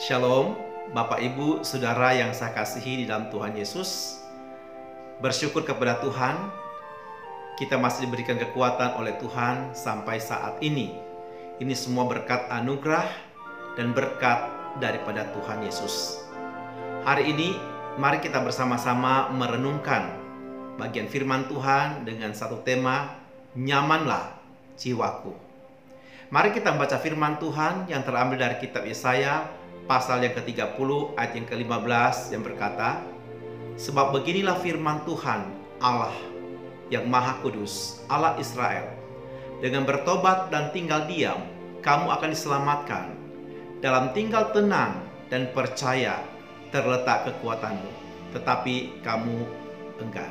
Shalom, Bapak Ibu, Saudara yang saya kasihi di dalam Tuhan Yesus. Bersyukur kepada Tuhan, kita masih diberikan kekuatan oleh Tuhan sampai saat ini. Ini semua berkat anugerah dan berkat daripada Tuhan Yesus. Hari ini, mari kita bersama-sama merenungkan bagian firman Tuhan dengan satu tema, Nyamanlah Jiwaku. Mari kita membaca firman Tuhan yang terambil dari kitab Yesaya pasal yang ke-30 ayat yang ke-15 yang berkata, Sebab beginilah firman Tuhan Allah yang Maha Kudus, Allah Israel. Dengan bertobat dan tinggal diam, kamu akan diselamatkan. Dalam tinggal tenang dan percaya terletak kekuatanmu, tetapi kamu enggan.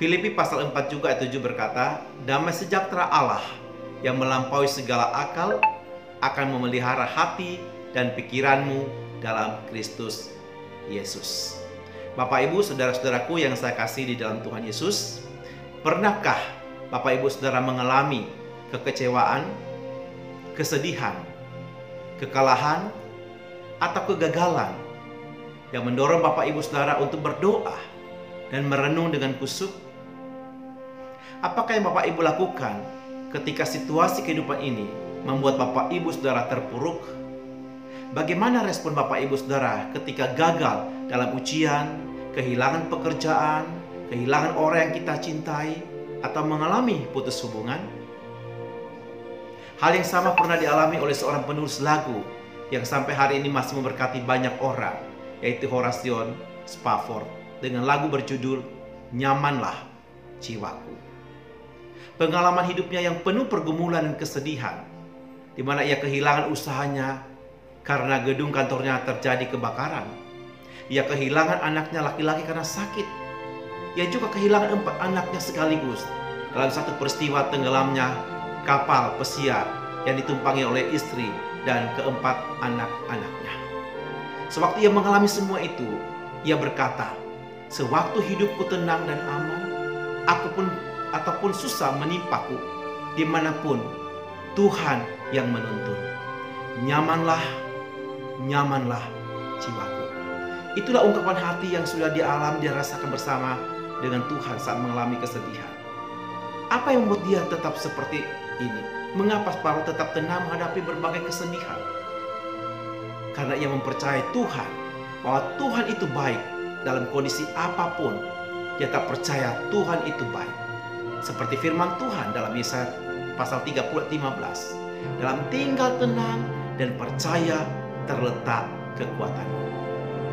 Filipi pasal 4 juga ayat 7 berkata, Damai sejahtera Allah yang melampaui segala akal akan memelihara hati dan pikiranmu dalam Kristus Yesus. Bapak Ibu, saudara-saudaraku yang saya kasih di dalam Tuhan Yesus, pernahkah Bapak Ibu Saudara mengalami kekecewaan, kesedihan, kekalahan, atau kegagalan yang mendorong Bapak Ibu Saudara untuk berdoa dan merenung dengan kusuk? Apakah yang Bapak Ibu lakukan ketika situasi kehidupan ini membuat Bapak Ibu Saudara terpuruk? Bagaimana respon Bapak Ibu Saudara ketika gagal dalam ujian, kehilangan pekerjaan, kehilangan orang yang kita cintai, atau mengalami putus hubungan? Hal yang sama pernah dialami oleh seorang penulis lagu yang sampai hari ini masih memberkati banyak orang, yaitu Horation Spafford dengan lagu berjudul Nyamanlah Jiwaku. Pengalaman hidupnya yang penuh pergumulan dan kesedihan, di mana ia kehilangan usahanya, karena gedung kantornya terjadi kebakaran. Ia kehilangan anaknya laki-laki karena sakit. Ia juga kehilangan empat anaknya sekaligus dalam satu peristiwa tenggelamnya kapal pesiar yang ditumpangi oleh istri dan keempat anak-anaknya. Sewaktu ia mengalami semua itu, ia berkata, "Sewaktu hidupku tenang dan aman, aku pun ataupun susah menimpaku, di mana pun Tuhan yang menuntun. Nyamanlah nyamanlah jiwaku. Itulah ungkapan hati yang sudah dialami dia rasakan bersama dengan Tuhan saat mengalami kesedihan. Apa yang membuat dia tetap seperti ini? Mengapa separuh tetap tenang menghadapi berbagai kesedihan? Karena ia mempercayai Tuhan bahwa Tuhan itu baik dalam kondisi apa pun. Dia tak percaya Tuhan itu baik. Seperti firman Tuhan dalam Yesaya pasal 30 15. Dalam tinggal tenang dan percaya terletak kekuatanmu.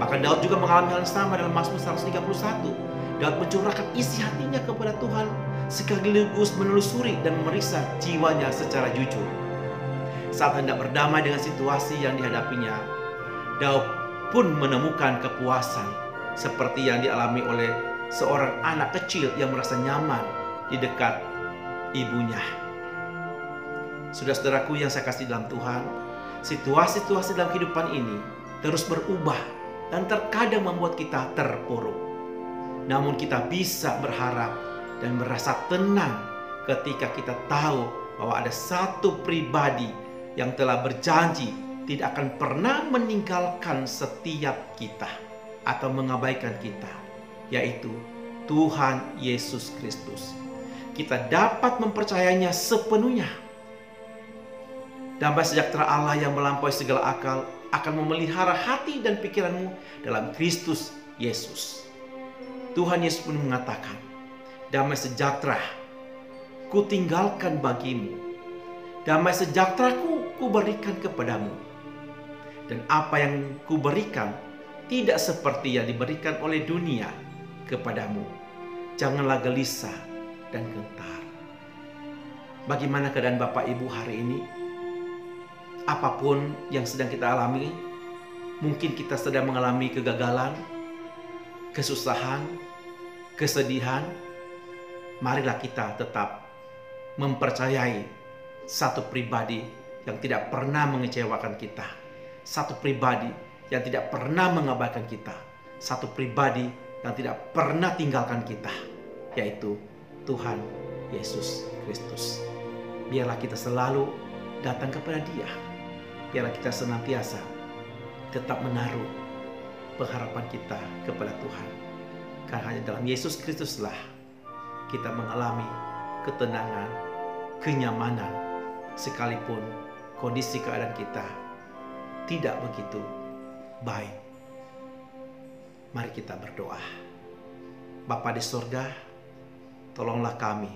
Bahkan Daud juga mengalami hal yang sama dalam Mazmur 131. Daud mencurahkan isi hatinya kepada Tuhan sekaligus menelusuri dan memeriksa jiwanya secara jujur. Saat hendak berdamai dengan situasi yang dihadapinya, Daud pun menemukan kepuasan seperti yang dialami oleh seorang anak kecil yang merasa nyaman di dekat ibunya. Saudara-saudaraku yang saya kasih dalam Tuhan, situasi-situasi dalam kehidupan ini terus berubah dan terkadang membuat kita terpuruk. Namun kita bisa berharap dan merasa tenang ketika kita tahu bahwa ada satu pribadi yang telah berjanji tidak akan pernah meninggalkan setiap kita atau mengabaikan kita, yaitu Tuhan Yesus Kristus. Kita dapat mempercayainya sepenuhnya Damai sejahtera Allah yang melampaui segala akal akan memelihara hati dan pikiranmu dalam Kristus Yesus. Tuhan Yesus pun mengatakan, damai sejahtera ku tinggalkan bagimu. Damai sejahtera ku, ku berikan kepadamu. Dan apa yang ku berikan tidak seperti yang diberikan oleh dunia kepadamu. Janganlah gelisah dan gentar. Bagaimana keadaan Bapak Ibu hari ini? Apa pun yang sedang kita alami, mungkin kita sedang mengalami kegagalan, kesusahan, kesedihan. Marilah kita tetap mempercayai satu pribadi yang tidak pernah mengecewakan kita, satu pribadi yang tidak pernah mengabaikan kita, satu pribadi yang tidak pernah tinggalkan kita, yaitu Tuhan Yesus Kristus. Biarlah kita selalu datang kepada Dia biarlah kita senantiasa tetap menaruh pengharapan kita kepada Tuhan. Karena hanya dalam Yesus Kristuslah kita mengalami ketenangan, kenyamanan, sekalipun kondisi keadaan kita tidak begitu baik. Mari kita berdoa. Bapa di sorga, tolonglah kami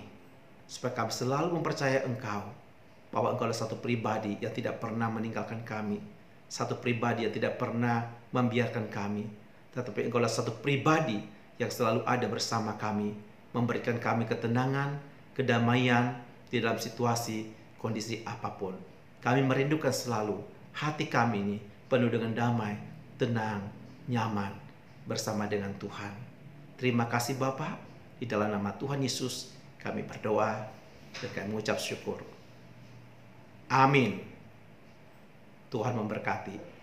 supaya kami selalu mempercayai Engkau bahwa Engkau adalah satu pribadi yang tidak pernah meninggalkan kami, satu pribadi yang tidak pernah membiarkan kami, tetapi Engkau adalah satu pribadi yang selalu ada bersama kami, memberikan kami ketenangan, kedamaian di dalam situasi kondisi apa pun. Kami merindukan selalu hati kami ini penuh dengan damai, tenang, nyaman bersama dengan Tuhan. Terima kasih Bapak, di dalam nama Tuhan Yesus kami berdoa dan kami mengucap syukur. Amin. Tuhan memberkati.